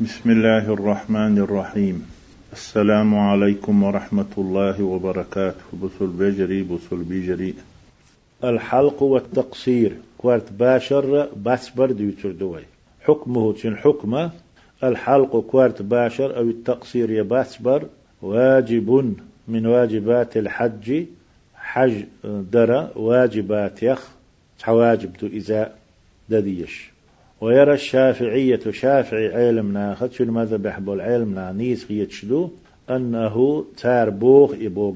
بسم الله الرحمن الرحيم السلام عليكم ورحمة الله وبركاته بسل بجري بسل بجري الحلق والتقصير كوارت باشر باسبر ديوتر دوي حكمه تشن حكمه الحلق كوارت باشر أو التقصير يا باسبر واجب من واجبات الحج حج درى واجبات يخ حواجب إذا دديش ويرى الشافعية شافعي علمنا خدش ماذا بحبو العلمنا؟ نيس يتشدو أنه تار بوغ إبوغ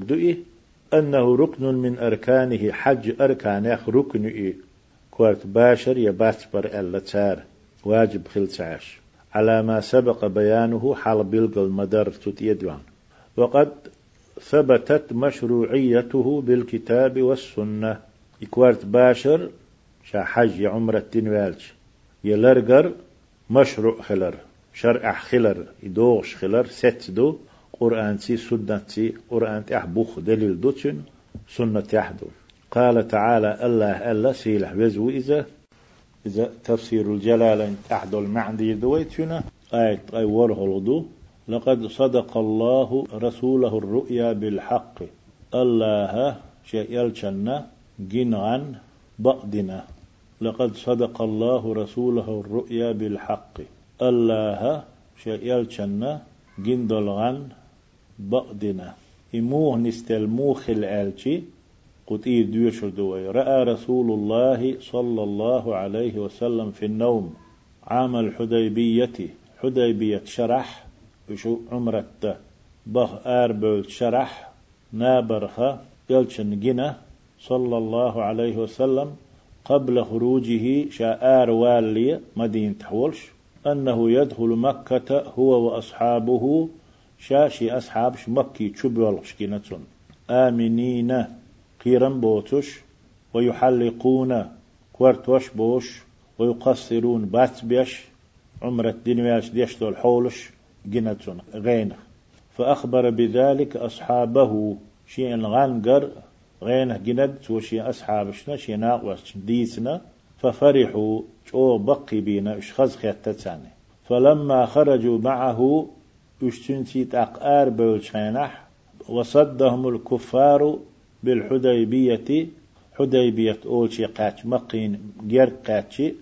أنه ركن من أركانه حج أركان يخ ركن إيه كوارت باشر يباتبر ألا تار واجب خلتعاش على ما سبق بيانه حال بلغ المدر تتيدوان وقد ثبتت مشروعيته بالكتاب والسنة. إكوارت باشر شا حج عمرة تنوالش. يلرجر مشروع خلر شرع خلر يدوغش خلر ست دو قرآن تي سنة تي قرآن تي أحبوخ دليل دوتشن سنة يحدو قال تعالى الله ألا سيلح وزو إذا إذا تفسير الجلالة أحدو المعدي دويتنا آية أي ورهل لقد صدق الله رسوله الرؤيا بالحق. الله شيء يلشنا جنعا بأدنا لقد صدق الله رسوله الرؤيا بالحق. الله شيء يلشنا جندلغن بأدنا. إموه نستلموخ الآلشي قد إيه ديوشر دوي رأى رسول الله صلى الله عليه وسلم في النوم عام الحديبية حديبية شرح بشو عمرت. بخ آربول شرح نابرخة يلشن جنة صلى الله عليه وسلم قبل خروجه شاء والي مدينة حولش أنه يدخل مكة هو وأصحابه شاشي أصحاب مكي تشبولش كينتون آمنين قيران بوتش ويحلقون كورتوش بوش ويقصرون بات بيش عمرة دينوياش ديش دول حولش جنتون غين فأخبر بذلك أصحابه شيء غانقر غين جند وشي أصحابشنا شي ناقوش ديسنا ففرحوا شو بقي بينا اشخاص خيتتاني فلما خرجوا معه اشتنتي تقار بولشينح وصدهم الكفار بالحديبية حديبية أول شي قاتش مقين غير قاتشي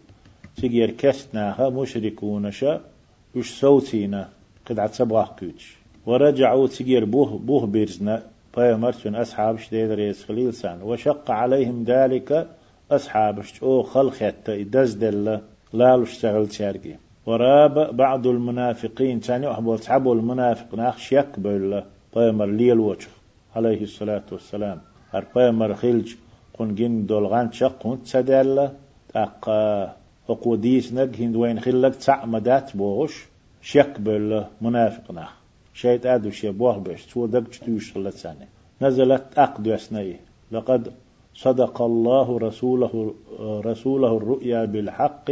تجير كسناها مشركون شا وش صوتينا قد عتصبغاه كوتش. ورجعوا تجير بوه بوه بيرزنا. بيمرتون أصحاب شديد ريس خليل سان وشق عليهم ذلك أصحاب أو خلخت دز دل لا اشتغل تشاركي وراب بعض المنافقين. تاني أحبول تعبوا المنافق ناخ شك بل بيمر لي الوجه عليه الصلاة والسلام. هر بيمر خلج. قن جن دولغان شق قن تسدل. تاق وقوديس نج هند وين خلق تعمدات بوش. شك بل منافق ناخ. شيت أدو شي بوه بيش تو دق تشتوش لسانه نزلت أقد يسني لقد صدق الله رسوله رسوله الرؤيا بالحق.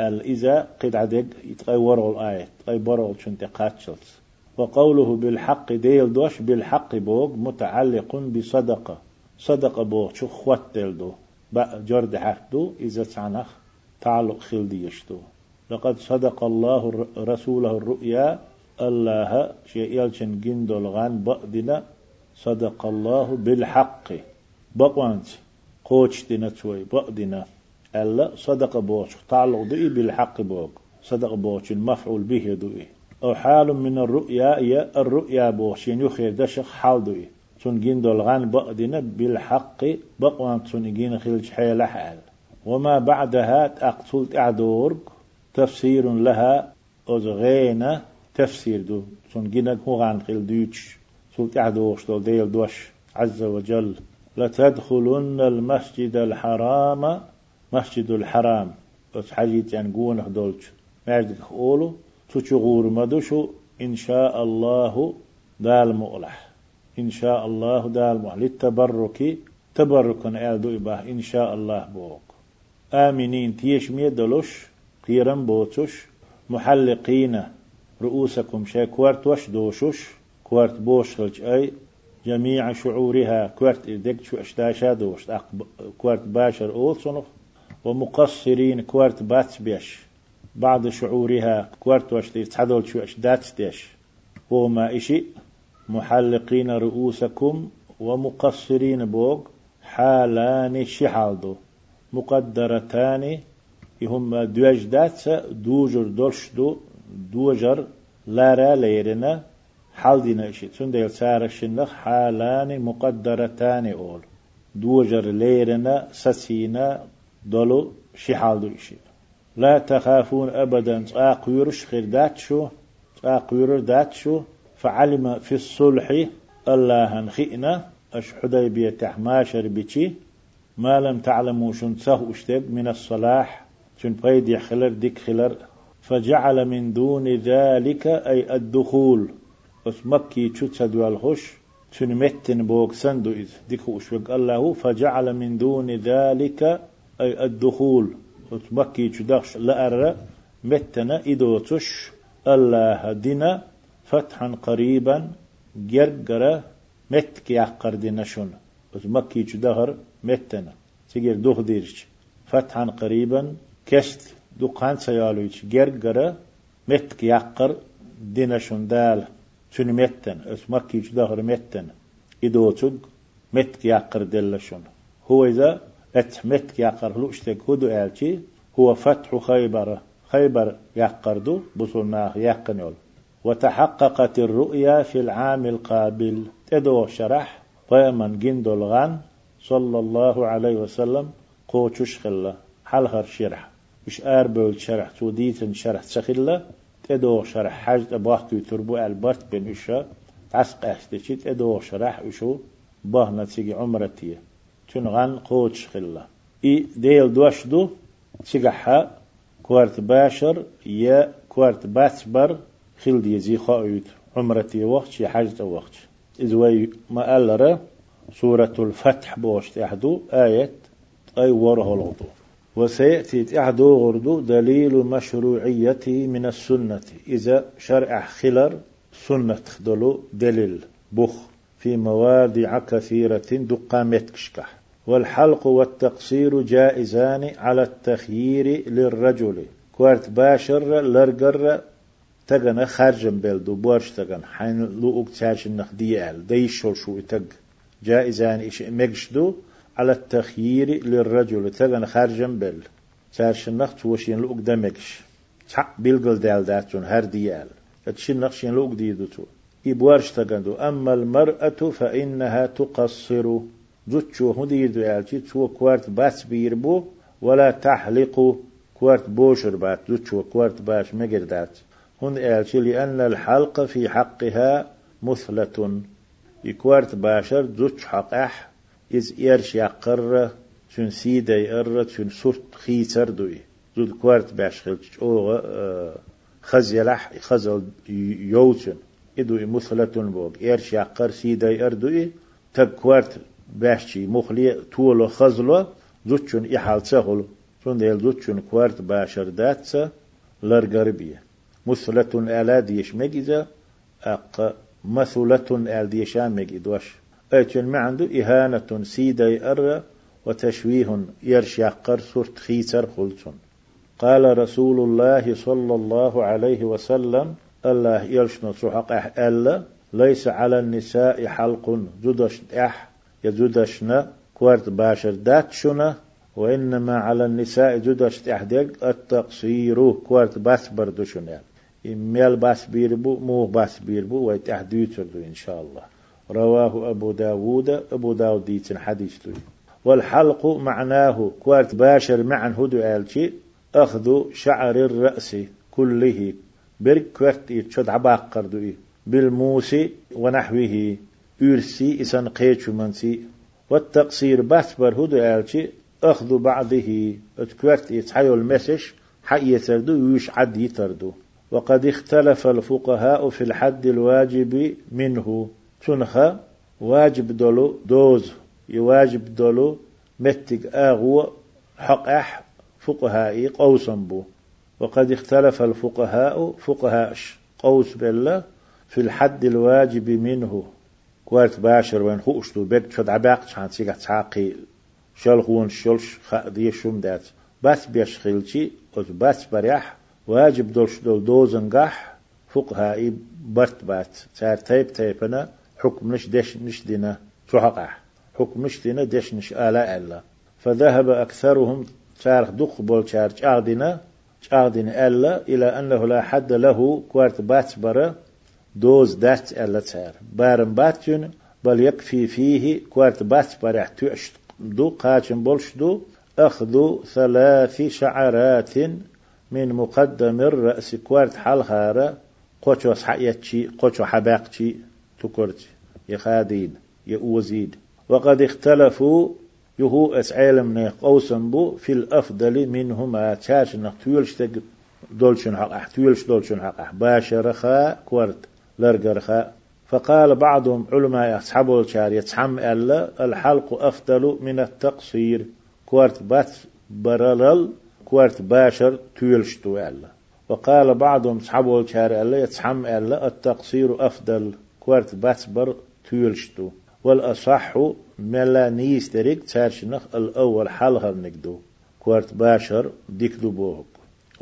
الإذا قد عدق يتغير الآية تغير شنت قاتشلت وقوله بالحق ديل دوش. بالحق بوغ متعلق بصدقة صدقة بوغ شو خوات ديل دو. جرد حقدو إذا تعنخ تعلق خل ديشتو لقد صدق الله رسوله الرؤيا الله شيء يلشن جندل غان بقدنا صدق الله بالحق. بقوانت قوش دينا توي بقدنا ألا صدق بوش. تعلق دوئي بالحق بوك. صدق بوش. المفعول به دوئي أو حال من الرؤيا يا الرؤيا بوش. يخير دشخ حال دوئي تون جندل غان بقدنا بالحق. بقوانت تون جين خلج حيل حال. وما بعدها أقتلت أعدورك. تفسير لها أزغينا. تفسير دو. سون جينك هو عن قيل ديوتش سلت أعدوش دول ديل دوش. عز وجل لتدخلن المسجد الحرام. مسجد الحرام. بس حاجيت يعني قونه دولش ماجدك أولو تشغور مدوشو إن شاء الله دال مؤلح إن شاء الله دال مؤلح للتبرك تبركا أعدو إباه إن شاء الله بوك آمنين تيش ميدلوش قيران بوتوش محلقين رؤوسكم شيء كوارت وش دوشوش كوارت بوش أي جميع شعورها كوارت دك شو اشتاشا دوش كوارت باشر أول صنف ومقصرين كوارت بات بيش. بعد شعورها كوارت واشتي تحدول شو اش داتستيش وما إشي محلقين رؤوسكم ومقصرين بوغ حالان شحالدو مقدرتان هم دوج داتس دوجر دو دوجر لارا ليرنا حال دينا إشي. تنديل سارة شنخ حالان مقدرتان أول. دوجر ليرنا سسينا دولو شحال دو إشي. لا تخافون أبدا. تاقيرش خير داتشو تاقير داتشو فعلم في الصلح الله هنخئنا أش حديبية تحماشر بيشي. ما لم تعلموا شن سه اشتب من الصلاح. شن بيد يخلر ديك خلر فجعل من دون ذلك أي الدخول. بس مكي تشتسدوا الخش شن متن بوك سندو إذ ديك وشوق الله فجعل من دون ذلك أي الدخول. بس مكي تشدخش لأر متنا إدوتش. الله دينا فتحا قريبا جرجرة متك يحقر دينا شن بس مكي تشدهر متنا تجير دوخ ديرش. فتحا قريبا كشت. دوقان سيالويش جرجرة متك يحقر دينا شن دال شن متن اس مكي تشدهر متن إدوتوج متك يحقر دل شن هو إذا ات متك يحقر لوشتك هدو آلتي هو فتح خيبر خيبر يحقردو بصرناه يحقن وتحققت الرؤيا في العام القابل تدو شرح ويمن جندل غان صلى الله عليه وسلم قوتش خلا حلهر شرح مش أربول شرح توديتن شرح سخلا تدو شرح حاج أباحكي تربو البرت بن إشا عسق أحتشي تدو شرح إشو باه تيجي عمرتي تنغان قوتش خلا إي ديل دوشدو تيجحها كوارت باشر يا كوارت باسبر خل دي زي خايد عمرتي وقت شي حاجة وقت إذ ما ألرا سورة الفتح بوشت تحدو آية أي وره الغضو وسيأتي تحدو غردو دليل مشروعيته من السنة. إذا شرع خلر سنة خدلو دليل بخ في موادع كثيرة دقامت كشكح والحلق والتقصير جائزان على التخيير للرجل. كوارت باشر لرقر تغنى خارجن بلدو بورش تغن. حين لو اكتاش النخ ديال ديشول شو تغ جائزان إيش مجشدو على التخيير للرجل. تغن خارجن بل. تارش النخ توشين لو دمكش. تحق بيلقل دال داتون هر ديال. تشين نخشين لو ديدو تو إبوارش تغندو. أما المرأة فإنها تقصر. زوتشو هديدو يالتي تو كوارت باس بيربو. ولا تحلق كوارت بوشر بات. زوتشو كوارت باش مجردات هن آلشي لأن الحلق في حقها مثلة يكوارت باشر. زوج حقح إز إيرش يقر شن سيدة يقر شن سرت خيسر دوي زود كوارت باش خلتش أو خزيلح خزل يوتشن. إدو مثلة بوغ. إيرش يقر سيدة يقر تب كوارت باشي مخلي طول خزلو زوتشن إحال سهل شن ديل زوتشن كوارت باشر داتسا لرقربيه مثلة آلا ديش مجيزة أق مثلة آل ديشان مجيدوش أيتن ما عنده إهانة سيدة أر وتشويه يرش يقر سرت خيسر خلصن. قال رسول الله صلى الله عليه وسلم الله يرشنا صحق أح ألا ليس على النساء حلق زدش أح يزدشنا كوارت باشر داتشنا وإنما على النساء زدش أحدق التقصير كوارت باس بردشنا إميال باس بيربو مو باس بيربو ويتحديث إن شاء الله. رواه أبو داود أبو داود ديتن حديث والحلق معناه كوارت باشر معن هدو آلشي أخذ شعر الرأس كله برك كوارت يتشد عباق قردو بالموسي ونحوه يرسي إسان قيتشو منسي. والتقصير باسبر هدو آلشي أخذ بعضه اتكوارت يتحيو المسش حي يتردو يوش عد يتردو. وقد اختلف الفقهاء في الحد الواجب منه. تنخى واجب دولو دوز يواجب دولو متك آغو حق أح فقهاء قوسا بو. وقد اختلف الفقهاء فقهاء قوس بالله في الحد الواجب منه. كوارت باشر وين خوشتو بيت شد عباق شان سيقع تعاقي شلخون شلش خدي شم دات بس بيش خلشي بس بريح واجب دولش دول دوزن قح فقهاء برت بات. تار تيب تيبنا حكم نش دش نش دينا تحقح حكم نش دينا دش نش آلاء الله فذهب أكثرهم تارخ دق بول شار شاردنا شاردنا ألا إلى أنه لا حد له كوارت بات برا دوز دات ألا تار. بارم باتون بل يكفي فيه كوارت بات برا تعشت دو قاتم بولش دو. أخذ ثلاث شعرات من مقدم الرأس كوارت حلخارة. قوشو حياتشي قوشو حباقشي تكرت يخادين يؤوزيد وقد اختلفوا يهو اس علم قوسم بو في الأفضل منهما تاش نختويلش تق دولشن حق احتويلش دولشن حق باشرخا كورت لرقرخا. فقال بعضهم علماء أصحاب الشار يتحم ألا الحلق أفضل من التقصير. كورت بات برلل كورت باشر تويلشتو ألا. وقال بعضهم أصحاب الشار ألا يتحم ألا التقصير أفضل. كورت بات بر تويلشتو والأصح ملا نيستريك تارشنخ الأول حلها نقدو كورت باشر ديك دبوهك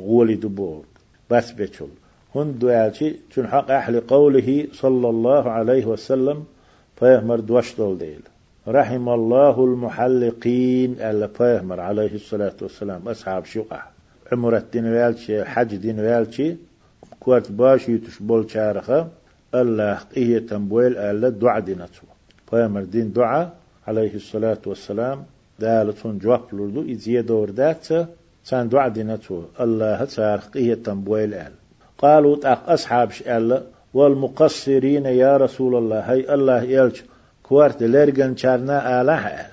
غولي دبوهك بس بيتشل هن دوالشي تنحق أحل قوله صلى الله عليه وسلم فيهمر دوشتول ديل رحم الله المحلقين ألا فيهمر عليه الصلاة والسلام أصحاب شقع عمرة دين والشي حج دين والشي كورت باش يتش بول شارخة الله إيه تنبويل ألا دعا دينتو فيهمر دين دعا عليه الصلاة والسلام دالتون جواب لردو إزيه دور دات سان دعا دينتو الله تارقية تنبويل أل قالوا تاق أصحاب شأل والمقصرين يا رسول الله. هاي الله يلج كوارت لرغن شارنا آله أل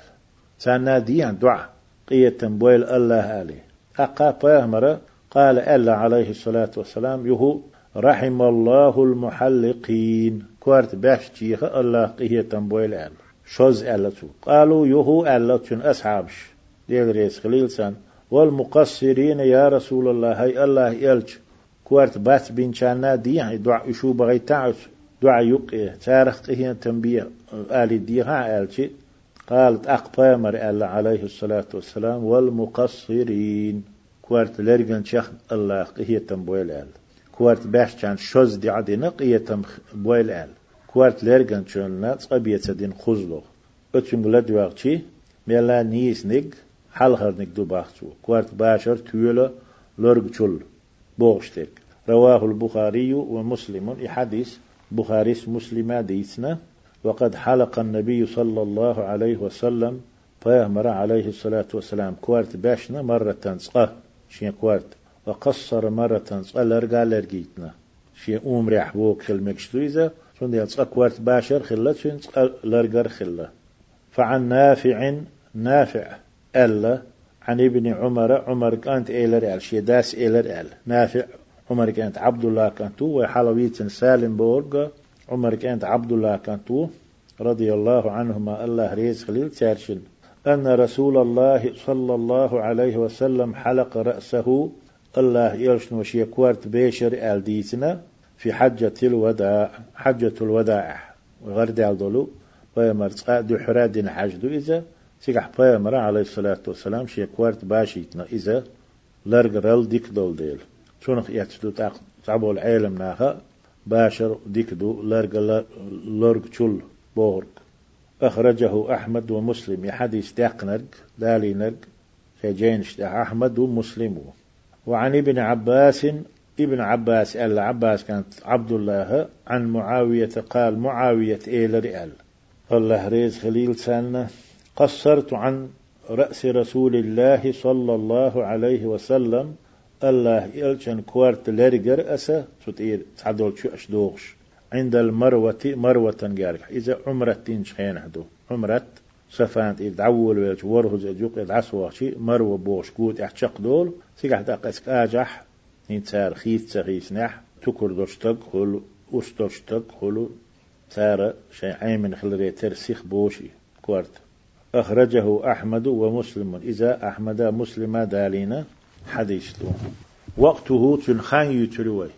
سانا ديان دعا قية تنبويل الله آله أقا فيهمر قال ألا عليه الصلاة والسلام يهو رحم الله المحلقين. كوارت باش الله قية تنبويل آله شوز ألتو قالوا يهو ألتون أصحابش. ديل ريس خليل سان والمقصرين يا رسول الله هاي الله يلج. كوارت بات بين شانا دي دعا يشو بغي تعس. دعا يقيه تارخ قهين تنبيه. آلي ديها آلشي قالت أقبامر ألا عليه الصلاة والسلام والمقصرين. كوارت لرغن شيخ الله قهية تنبويل آل. كوارت باش كان شوز دي عدنا قهية تنبويل آل. كوارت لرغن شون قبية دين خزلو أتم لد وقتي ميلا نيس نيج حلخر نيج دو باختو كوارت باشر تيولا لرغ چل بوغشتك رواه البخاري ومسلم حديث بخاري مسلم ديسنا وقد حلق النبي صلى الله عليه وسلم فيهمر عليه الصلاة والسلام. كوارت باشنا مرة تنسقه. شين كوارت وقصر مرة تنسقه لرقا لرقيتنا. شين أم ريح بوك خل شون يتسقى كوارت باشر خلة شين لرقر خلة فعن نافع نافع ألا عن ابن عمر عمر كانت إيلر أل داس إيلر أل نافع عمر كانت عبد الله كانتو وحلويت سالم بورغ عمر كانت عبد الله كانتو رضي الله عنهما الله ريز خليل تارشن. أن رسول الله صلى الله عليه وسلم حلق رأسه الله يلشن وشي كوارت بيشر آل ديتنا في حجة الوداع حجة الوداع. غرد دولو ويمر دو حراد حجدو إذا سيقح بيامر عليه الصلاة والسلام شي كوارت باشيتنا إذا لرقرال ديك دول ديل. شونخ يتشدو تعبو العالم ناخا باشر ديك دو لرق لرق چل بورك أخرجه أحمد ومسلم. يحديث داقنرق دالي نرق في جينش أحمد ومسلم وعن ابن عباس ابن عباس قال عباس كانت عبد الله عن معاوية قال معاوية إيل رئال الله ريز خليل سنة قصرت عن رأس رسول الله صلى الله عليه وسلم. الله يلشن كوارت لرجر أسا تطير تعدل شو أشدوغش. عند المروة مروة جارك إذا عمرة تنش خين هدو عمرة سفانت إذ عول ويلش ورهز إجوك إذ عسوا شي مروة بوش قوت احشق دول. سيقح داقسك آجح نتار خيث سغيس نح تكر دوشتك خلو أستوشتك خلو تار شيء عيمن خلري ترسيخ بوشي. كوارت أخرجه أحمد ومسلم. إذا أحمد مسلم دالينا حديث وقته تنخان يتلوي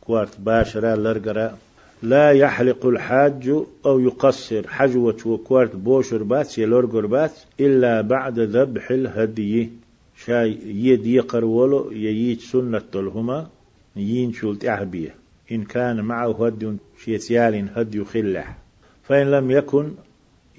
كوارت باشرا لرقرا لا يحلق الحاج أو يقصر حجوة وكوارت بوشر بات يلورقر بات إلا بعد ذبح الهدي. شاي يد يقر ولو ييت سنة الهما ين شلت أحبية. إن كان معه هدي شيتيال هدي خلح فإن لم يكن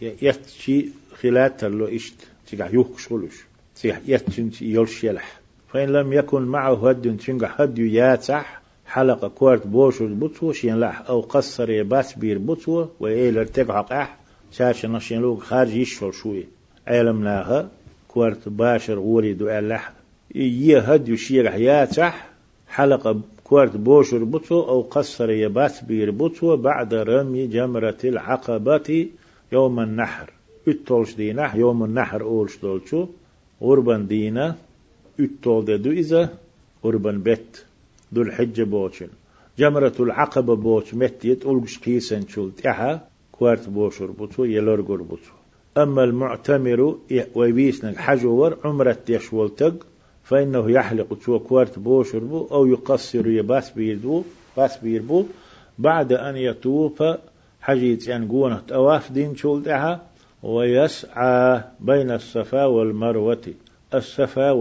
يتشي خلات تلو إشت. تيجا يوك شلوش تيجا يتشن يلش يلح. فإن لم يكن معه هدي تنجا هدي ياتح. حلقة كورت بوش بوتو شين لح أو قصر يبات بير بوتو وإيلر تقعق أح شاش نشين لوك خارج يشفل شوي. علم لاها كورت باشر وريدو ألح. يه هدي شيرح ياتح حلقة كورت بوشر بوتو أو قصر يبات بير بوتو بعد رمي جمرة العقبة يوم النحر. اتولش دينا يوم النحر أولش دولشو. غربان دينا اتول دو إذا غربان بيت. دو الحجة بوشن جمرة العقبة بوش متيت أولش كيسن شول تحا كوارت بوشر بوتو يلورغر بوتو أما المعتمر ويبيسنا الحجور عمرة يشولتق فإنه يحلق تو كوارت بوشربو أو يقصر يباس بيربو باس بيربو بعد أن يطوف حجيت يعني قونة أواف دين شولتها ويسعى بين الصفا والمروة الصفا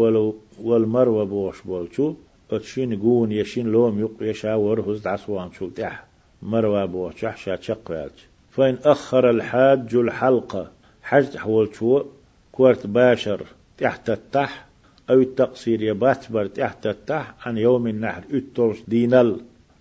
والمروة بوش بولشو اتشين قون يشين لوم يق يشاور هزد عصوان شولتها مروة بوش شا تشق فإن أخر الحاج الحلقة حج حول شو كوارت باشر تحت التح أو التقصير يبات بر تحت التح عن يوم النحر. اترس دينال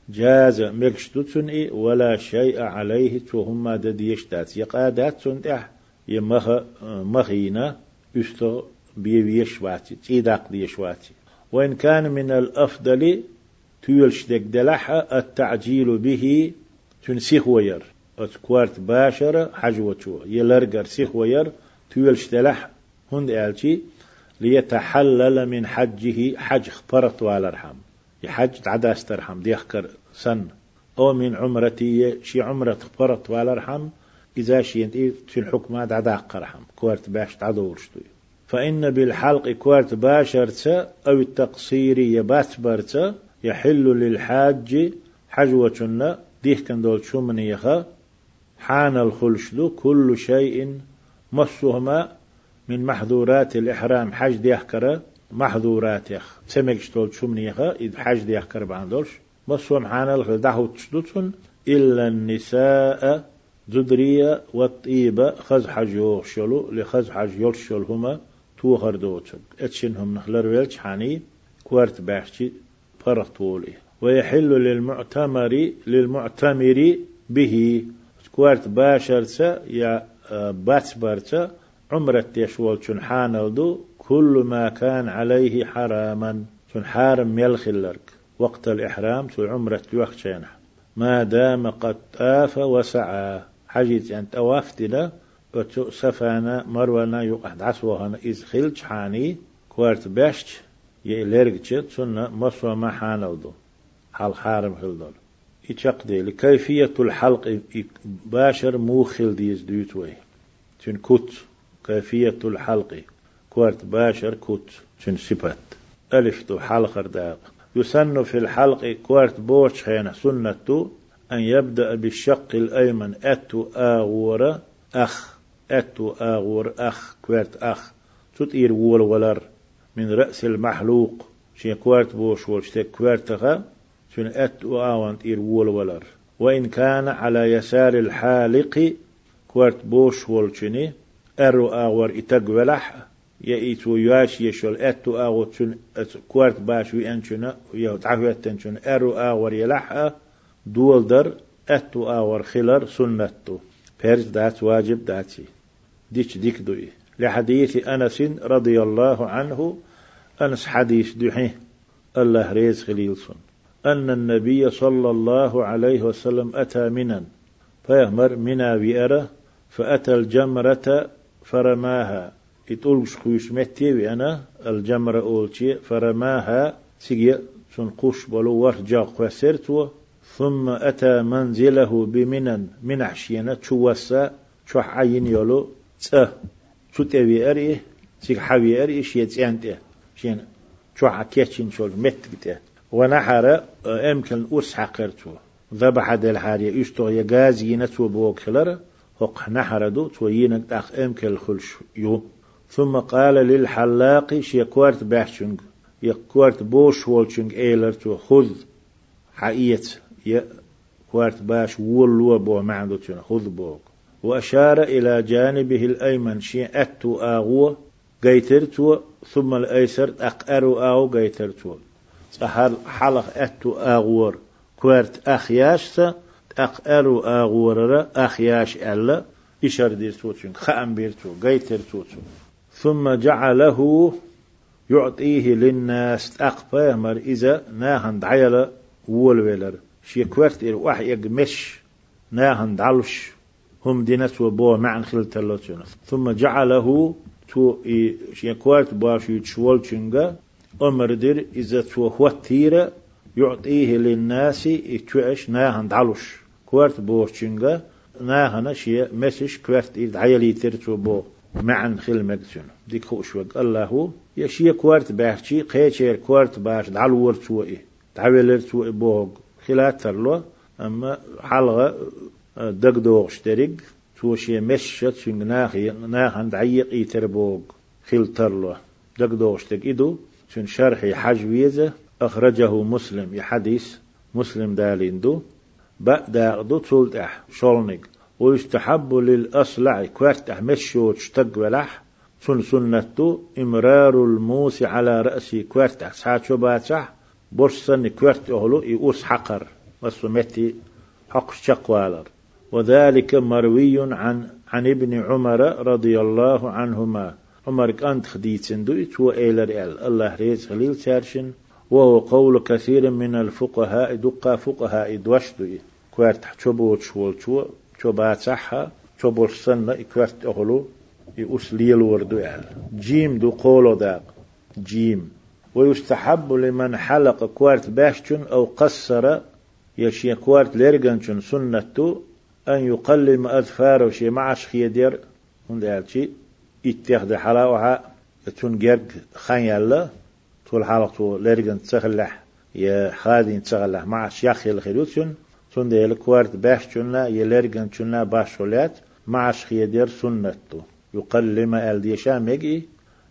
جاز مكشتوتن إيه ولا شيء عليه تهم دديشتات يقادات سنتح يمخ مخينا استو بيويش واتي تيداق ديش واتي وإن كان من الأفضل تيلش دك دلح التعجيل به تنسيخ وير. اتكوارت باشر حجوتو يلرقر سيخ وير تيلش دلح هند آلتي ليتحلل من حجه حج خبرت والرحم. يحج تعدا استرحم ديخكر سن. أو من عمرتي شي عمرة خبرت والرحم. إذا شي في الحكم عدا قرحم كوارت باش تعدور شتوي فإن بالحلق كوارت باشرت أو التقصير يبات برت يحل للحاج حجوة ديح كان دول شو من يخا حان الخلشدو كل شيء مسهما من محظورات الإحرام حج دي أحكرة محظورات يخ. سمك شتول شمنيخة إذ حج دي أحكرة بعندولش مصوم حانا الخلدحو تشدوتون إلا النساء زدرية والطيبة خز حج يوشلو لخز حج يوشل هما توخر دوتشك اتشنهم نخلر ويلش حاني كوارت باحشي فرطولي ويحل للمعتمر للمعتمر به. كوارت باشرت يا باتبرت عمرة يشول شن حانودو كل ما كان عليه حراما. شن حارم يلخلرك وقت الإحرام شو عمرة يوخشينه ما دام قد طاف وسعى. حجيت أنت أوافتنا وتو سفانا مروانا يقعد عسوهنا إذ خلج حاني كوارت باشت يلرجت سنة مصوى ما حانودو حال حارم خلدول يتشقدي لكيفية الحلق باشر موخل ديز دوتوي تن كوت. كيفية الحلق كوارت باشر كوت. شن سبت ألف تو حلق داق يسن في الحلق كوارت بوش خينا سنة أن يبدأ بالشق الأيمن أتو آغور أخ. أتو آغور أخ كوارت أخ. تطير وول ولر من رأس المحلوق. شي كوارت بوش ولشتك كوارتغا شن أتو آوان تير وول ولر. وإن كان على يسار الحالق كوارت بوش ولشني أرو آور إتق ولح. يأيتو ياش يشول أتو آور تشون كوارت باش وي أنشنا يهو تعفو أتنشون أرو آور يلح. دول در أتو آور خلر سنتو بيرز دات واجب داتي ديش ديك دوي. لحديث أنس رضي الله عنه أنس حديث دحيه الله ريز خليلسون أن النبي صلى الله عليه وسلم أتى منا فيهمر منا بأره فأتى الجمرة فرماها. يتقول شخوش متي وأنا الجمرة أولتي فرماها. سيجي سنقوش بلو ورجع قسرت ثم أتى منزله بمنن. من عشينا تشوسا شو عين يلو ت شو تبي أري سيك حبي أري شيء أنت شين شو حكيتشين شو مت بته ونحر أمكن أرس حقرتو ذبح دل حارية يشتغل يجاز ينتو بوكلر هق نحردو توينك داخ امكل خلش يو ثم قال للحلاق شيكوارت بحشنج يكوارت بوش والشنج إيلر تو خذ حقيت يا كوارت باش ولو بو معدو خذ بوك. وأشار إلى جانبه الأيمن. شيء أتو آغو قيترتو ثم الأيسر أقأرو آغو قيترتو. سهل حلق أتو آغور. كوارت أخياش أقأرو آغور أخياش ألا إشار ديرتو خأم بيرتو قيترتو ثم جعله يعطيه للناس أقبه مر إذا ناهن دعيلا وولولر. شي كوارت إر وحي مش ناهن دعلش هم دينت وبو معن خلتلوتنا ثم جعله تو شي كوارت باش يتشول چنگا أمر دير إذا تو هوتيرا يعطيه للناس يتوعش ناهن دعلش كوارت بو چنگا ناهن شي مسش كوارت إر دعيلي ترتو بو معن خل مكسون ديك خوش وق الله يشي كوارت باحشي قيشير كوارت باش دعلور توئي تعويلر توئي بوغ خلات ترلو. أما حلغة دق دوغ تو توشي مشت شنگ ناخي ناخن دعيق يتر بوغ خل ترلو دق دوغ شتريق إدو شن شرحي حج ويزة أخرجه مسلم يحديث مسلم دالين دو بأ دو تولد أح شولنك ويستحب للأصلع كوارت أحمشو تشتق ولح سن سنتو إمرار الموس على رأسي كوارت أحساتشو باتح برسن كوارت أهلو يؤس حقر وسمتي حق شقوالر وذلك مروي عن عن ابن عمر رضي الله عنهما. عمر كانت خديتن دويت وإيلر إل. الله ريز خليل تارشن وهو قول كثير من الفقهاء دقا فقهاء دوشدوي كوارت حشبو تشول شو باتحها شو برسن إكوارت أهلو يؤس ليل وردو يعني جيم دو قولو داق. جيم. ويستحب لمن حلق كوارت باشتن أو قصر يشي كوارت ليرغنشن سنة أن يقلم أظفاره شي معش خيدير هند شي اتخذ حلاوها. تون جرق خان يلا طول حلقة ليرغن تسخلح. يا خادين تسخلح. معش يخي الخيروتشن تون ديل كوارت باشتن لا يليرغن شنا باشولات معش خيدير سنته يقلم آل ديشا مجي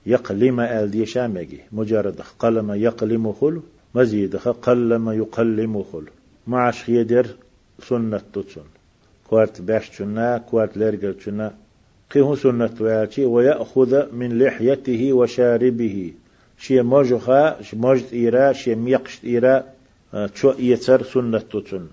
يقلم آل ديشا مجي مجرد قلم يقلم خل. مزيد قلم يقلم خل. معش خيدر سنة تسن كوارت باش شنا كوارت لرجل شنا قيه سنة ويالشي ويأخذ من لحيته وشاربه. شي موجخا شي موجد إيرا شي ميقشت إيرا شو يتر سنة تسن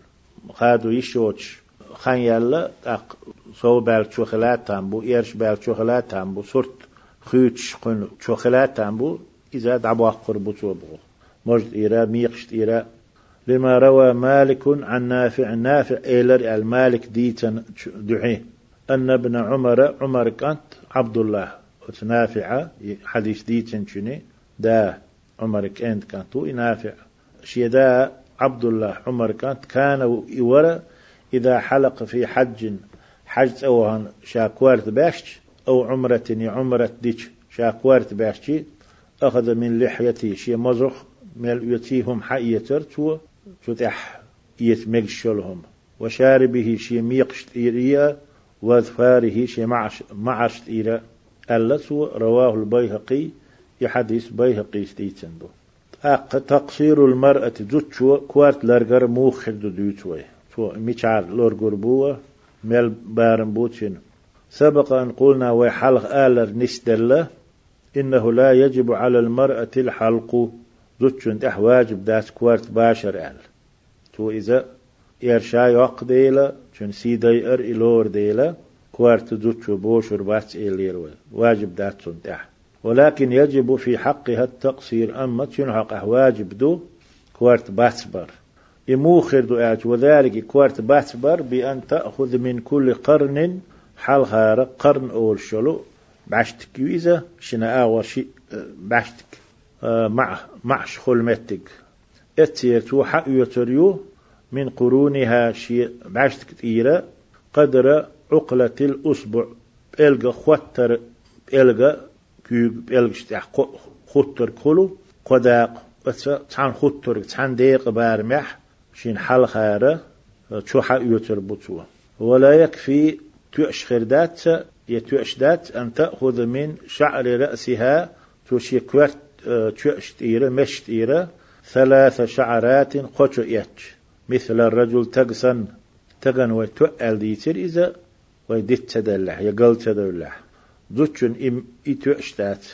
خادو يشوش خان يلا أق سو بال شوخلات تامبو إيرش بال شوخلات تامبو صرت خيوتش قن شوخلات تامبو إذا دعبوا قربو توبغو مجد إيرا ميقشت إيرا. لما روى مالك عن نافع نافع إيلر المالك ديتن دعي أن ابن عمر عمر كانت عبد الله نافع حديث ديتن شني دا عمر كانت كانت نافع. شيدا عبد الله عمر كانت كان يورا إذا حلق في حج حج أوهن شاكوارت باشت أو عمرة عمرة ديش شاكوارت باشتي أخذ من لحيتي شي مزرخ مل يتيهم حيتر تو تتح يتمج شلهم. وشاربه شي ميقش إيريا وذفاره شي معش إيرا رواه البيهقي يحدث بيهقي ستيتندو أق تقصير المرأة زوتشو كوارت لرغر موخر دو دوتوي تو ميشار لور قربوة ميل بارن بوتشن سبق أن قلنا وحلق آلر نسدل إنه لا يجب على المرأة الحلق. زوتشن تح واجب داس كوارت باشر آل. تو إذا إرشا يوق ديلا شن سيدي إر إلور ديلا كوارت زوتشو بوشر باتس إلير واجب داتسون تح ولكن يجب في حقها التقصير أما تنحق واجب دو كوارت باتسبر يموخر دعاء وذلك كوارت باتبر بأن تأخذ من كل قرن حلها قرن أول شلو. بعشتك يوزا شنا آور شيء بعشتك آه، مع معش خلمتك اتيتو حق يتريو من قرونها شيء بعشتك تيرا قدر عقلة الأسبوع. بلغ خوتر بلغ كيوب بلغ شتاح خوتر كلو قداق تان خوتر تان ديق بارمح شين حل خارة. شو حق يوتر بطوة ولا يكفي تؤش خردات يتؤش دات أن تأخذ من شعر رأسها توشي كوارت تؤش تيرة مش تيرة ثلاث شعرات قوتو يتش مثل الرجل تقسن تقن وتؤل ديتر إذا ويدت تدلح يقل تدلح دوتشن إم إتو أشتات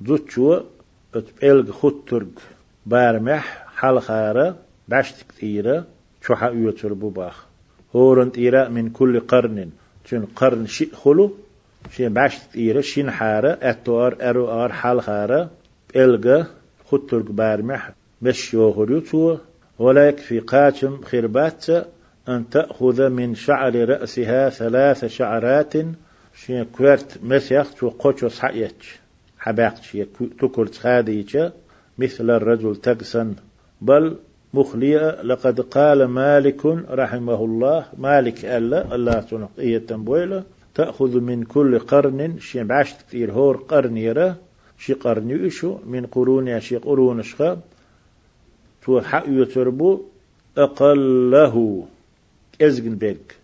دوتشو اتبالغ خطرق بارمح حلخارة باشت كثيرة شوحا يوتر بباخ هورن إيرا من كل قرن شن قرن شيء خلو شين باشت إيرا شين حارة أتوار أرو آر حلخارة بلغ خطرق بارمح مش يوهريو ولا يكفي قاتم خربات أن تأخذ من شعر رأسها ثلاث شعرات شين كويرت مسيخ تو قوشو صحيتش حباقت شي تكرت خاديجة مثل الرجل تقسن. بل مخلية لقد قال مالك رحمه الله مالك ألا الله تنقية تنبويلة تأخذ من كل قرن شي بعشت كثير هور قرن يرى. شي قرن يشو من قرون شي قرون شخاب تو حق يتربو أقله إزجن بيك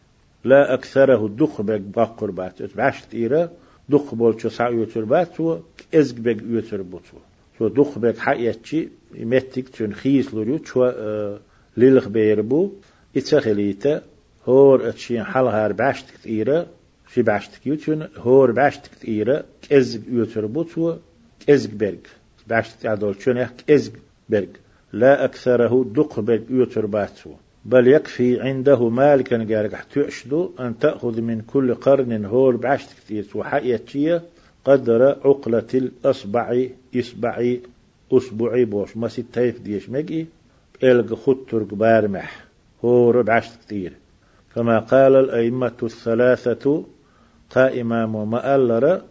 لا أكثره الدخ بيك باقر بات. بعشت إيرا دخ بول شو سع يتربات تو إزج بيك يتربو تو. تو دخ بيك حقيتشي يمتك تون خيس لوريو شو آه ليلخ بيربو. إتسخليتا هور اتشين حلها بعشت كثيرة في بعشت كيوتون هور بعشت كثيرة كإزج يتربو بعشت عدول شون كإزج بيرج لا أكثره دق بيرج يترباتو بل يكفي عنده مالكا قارك تؤشدو أن تأخذ من كل قرن هول بعشت كثير وحقيتشية قدر عقلة الأصبع إصبعي أسبوعي بوش ما ستايف ديش مجي إلغ خطر بارمح هو بعشت كثير كما قال الأئمة الثلاثة قائمام ومألر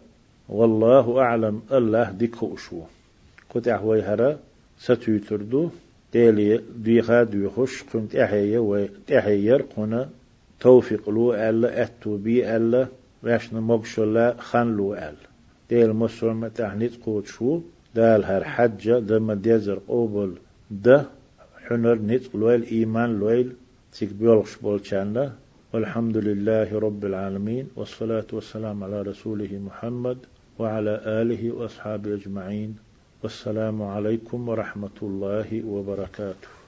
والله أعلم الله ديكو أشو. قد أحوي هرا ستيتردو ديلي ديخا ديخش كنت أحيي وتحيير قنا توفيق لو ألا أتو بي ألا واشنا مقشلا خان لو ألا ديل مسلمة تحنيت قوت شو دال هر حجة دم ديزر قوبل ده حنر نت لويل إيمان لويل تيك بيولش بولشانا والحمد لله رب العالمين والصلاة والسلام على رسوله محمد. وعلى آله وأصحابه أجمعين والسلام عليكم ورحمة الله وبركاته.